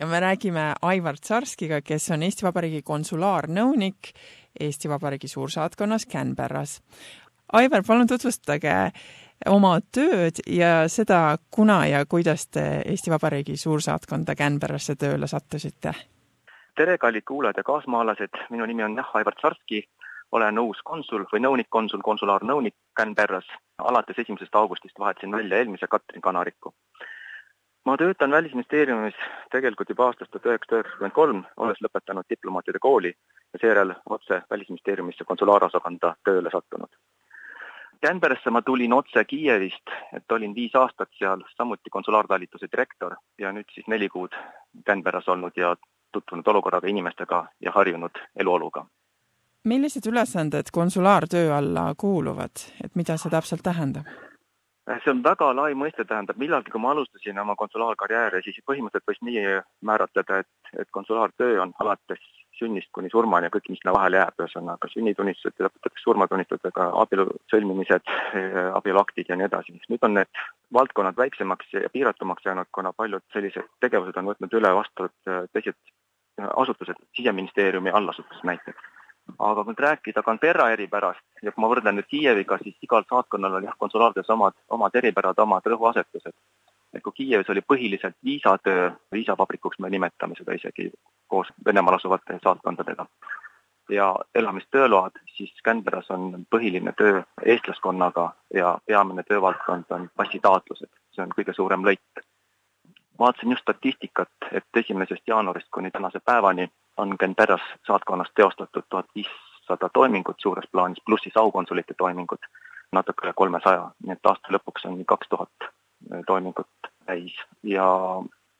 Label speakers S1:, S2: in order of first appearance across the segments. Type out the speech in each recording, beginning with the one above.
S1: ja me räägime Aivar Tsarskiga, kes on Eesti Vabariigi konsulaarnõunik Eesti Vabariigi suursaatkonnas Canberras. Aivar, palun tutvustage oma tööd ja seda, kuna ja kuidas te Eesti Vabariigi suursaatkonda Canberrasse tööle sattusite?
S2: tere, kallid kuulajad ja kaasmaalased, minu nimi on jah, Aivar Tsarski, olen uus konsul või nõunik-konsul, konsulaarnõunik Canberras. alates esimesest augustist vahetasin välja eelmise Katrin Kanariku ma töötan Välisministeeriumis tegelikult juba aastast tuhat üheksasada üheksakümmend kolm, olles lõpetanud diplomaatide kooli ja seejärel otse Välisministeeriumisse konsulaaraosakonda tööle sattunud. Canberrasse ma tulin otse Kiievist, et olin viis aastat seal samuti konsulaartalituse direktor ja nüüd siis neli kuud Canberras olnud ja tutvunud olukorraga, inimestega ja harjunud eluoluga.
S1: millised ülesanded konsulaartöö alla kuuluvad, et mida see täpselt tähendab?
S2: See on väga lai mõiste, tähendab millalgi, kui ma alustasin oma konsulaarkarjääri, siis põhimõtteliselt võis nii määratleda, et, et konsulaartöö on alates sünnist kuni surmani ja kõik, mis sinna vahele jääb, ühesõnaga sünnitunnistused lõpetatakse surmatunnistusega, abielu sõlmimised, abieluaktid ja nii edasi. nüüd on need valdkonnad väiksemaks ja piiratumaks jäänud, kuna paljud sellised tegevused on võtnud üle vastavad teised asutused, siseministeeriumi allasutused näiteks aga kui nüüd rääkida Canberra eripärast ja kui ma võrdlen nüüd Kiieviga, siis igal saatkonnal on jah, konsulaartöös omad, omad eripärad, omad rõhuasetused. et kui Kiievis oli põhiliselt viisatöö, viisavabrikuks me nimetame seda isegi koos Venemaal asuvate saatkondadega, ja elamistööload, siis Canberras on põhiline töö eestlaskonnaga ja peamine töövaldkond on passitaotlused, see on kõige suurem lõik. vaatasin just statistikat, et esimesest jaanuarist kuni tänase päevani on Canberras saatkonnas teostatud tuhat viissada toimingut suures plaanis, pluss siis aukonsulite toimingud natuke üle kolmesaja, nii et aasta lõpuks on kaks tuhat äh, toimingut täis. Ja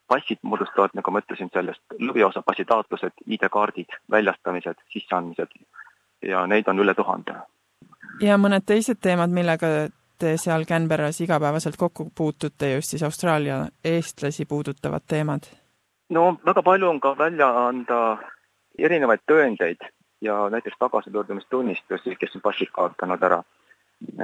S2: passid moodustavad, nagu ma ütlesin, sellest lõviosa passitaotlused, ID-kaardid, väljastamised, sisseandmised. Ja neid on üle tuhande.
S1: ja mõned teised teemad, millega te seal Canberras igapäevaselt kokku puutute, just siis Austraalia eestlasi puudutavad teemad.
S2: No väga palju on ka välja anda erinevaid tõendeid ja näiteks tagasipöördumistunnistusi, kes on passid kaotanud ära.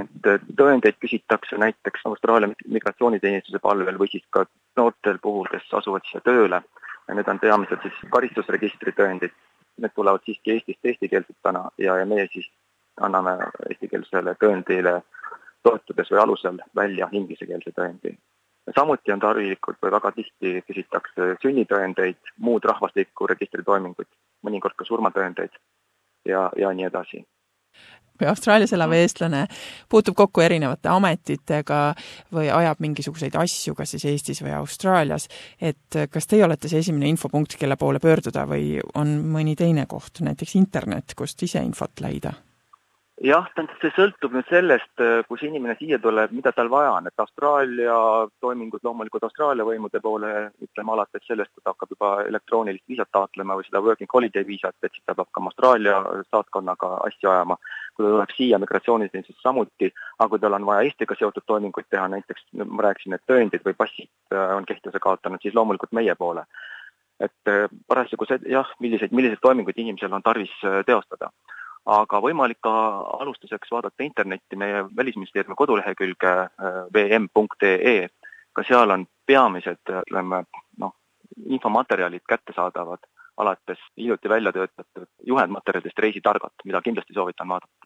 S2: et tõendeid küsitakse näiteks Austraalia migratsiooniteenistuse palvel või siis ka noortel puhul, kes asuvad siia tööle ja need on peamiselt siis karistusregistri tõendid. Need tulevad siiski Eestist eestikeelsed täna ja, ja meie siis anname eestikeelsele tõendile toetudes või alusel välja inglisekeelse tõendi samuti on tarvilikud või väga tihti küsitakse sünnitõendeid, muud rahvastikuregistri toiminguid, mõnikord ka surmatõendeid ja, ja nii edasi.
S1: Austraalias elav eestlane puutub kokku erinevate ametitega või ajab mingisuguseid asju, kas siis Eestis või Austraalias, et kas teie olete see esimene infopunkt, kelle poole pöörduda või on mõni teine koht, näiteks internet, kust ise infot leida?
S2: Jah, tähendab, see sõltub nüüd sellest, äh, kus inimene siia tuleb, mida tal vaja on, et Austraalia toimingud loomulikult Austraalia võimude poole, ütleme alates sellest, kui ta hakkab juba elektroonilist viisat taotlema või seda working holiday viisat, et siis ta peab hakkama Austraalia saatkonnaga asju ajama. kui ta tuleb siia migratsiooniteenistus samuti, aga kui tal on vaja Eestiga seotud toiminguid teha, näiteks ma rääkisin, et tõendid või passid äh, on kehtivuse kaotanud, siis loomulikult meie poole. et äh, parasjagu see jah, milliseid, milliseid toiminguid inimesel on tarvis teostada aga võimalik ka alustuseks vaadata internetti, meie Välisministeeriumi kodulehekülge äh, vm.ee, ka seal on peamised, ütleme noh, infomaterjalid kättesaadavad, alates hiljuti välja töötatud juhendmaterjalidest Reisi targalt, mida kindlasti soovitan vaadata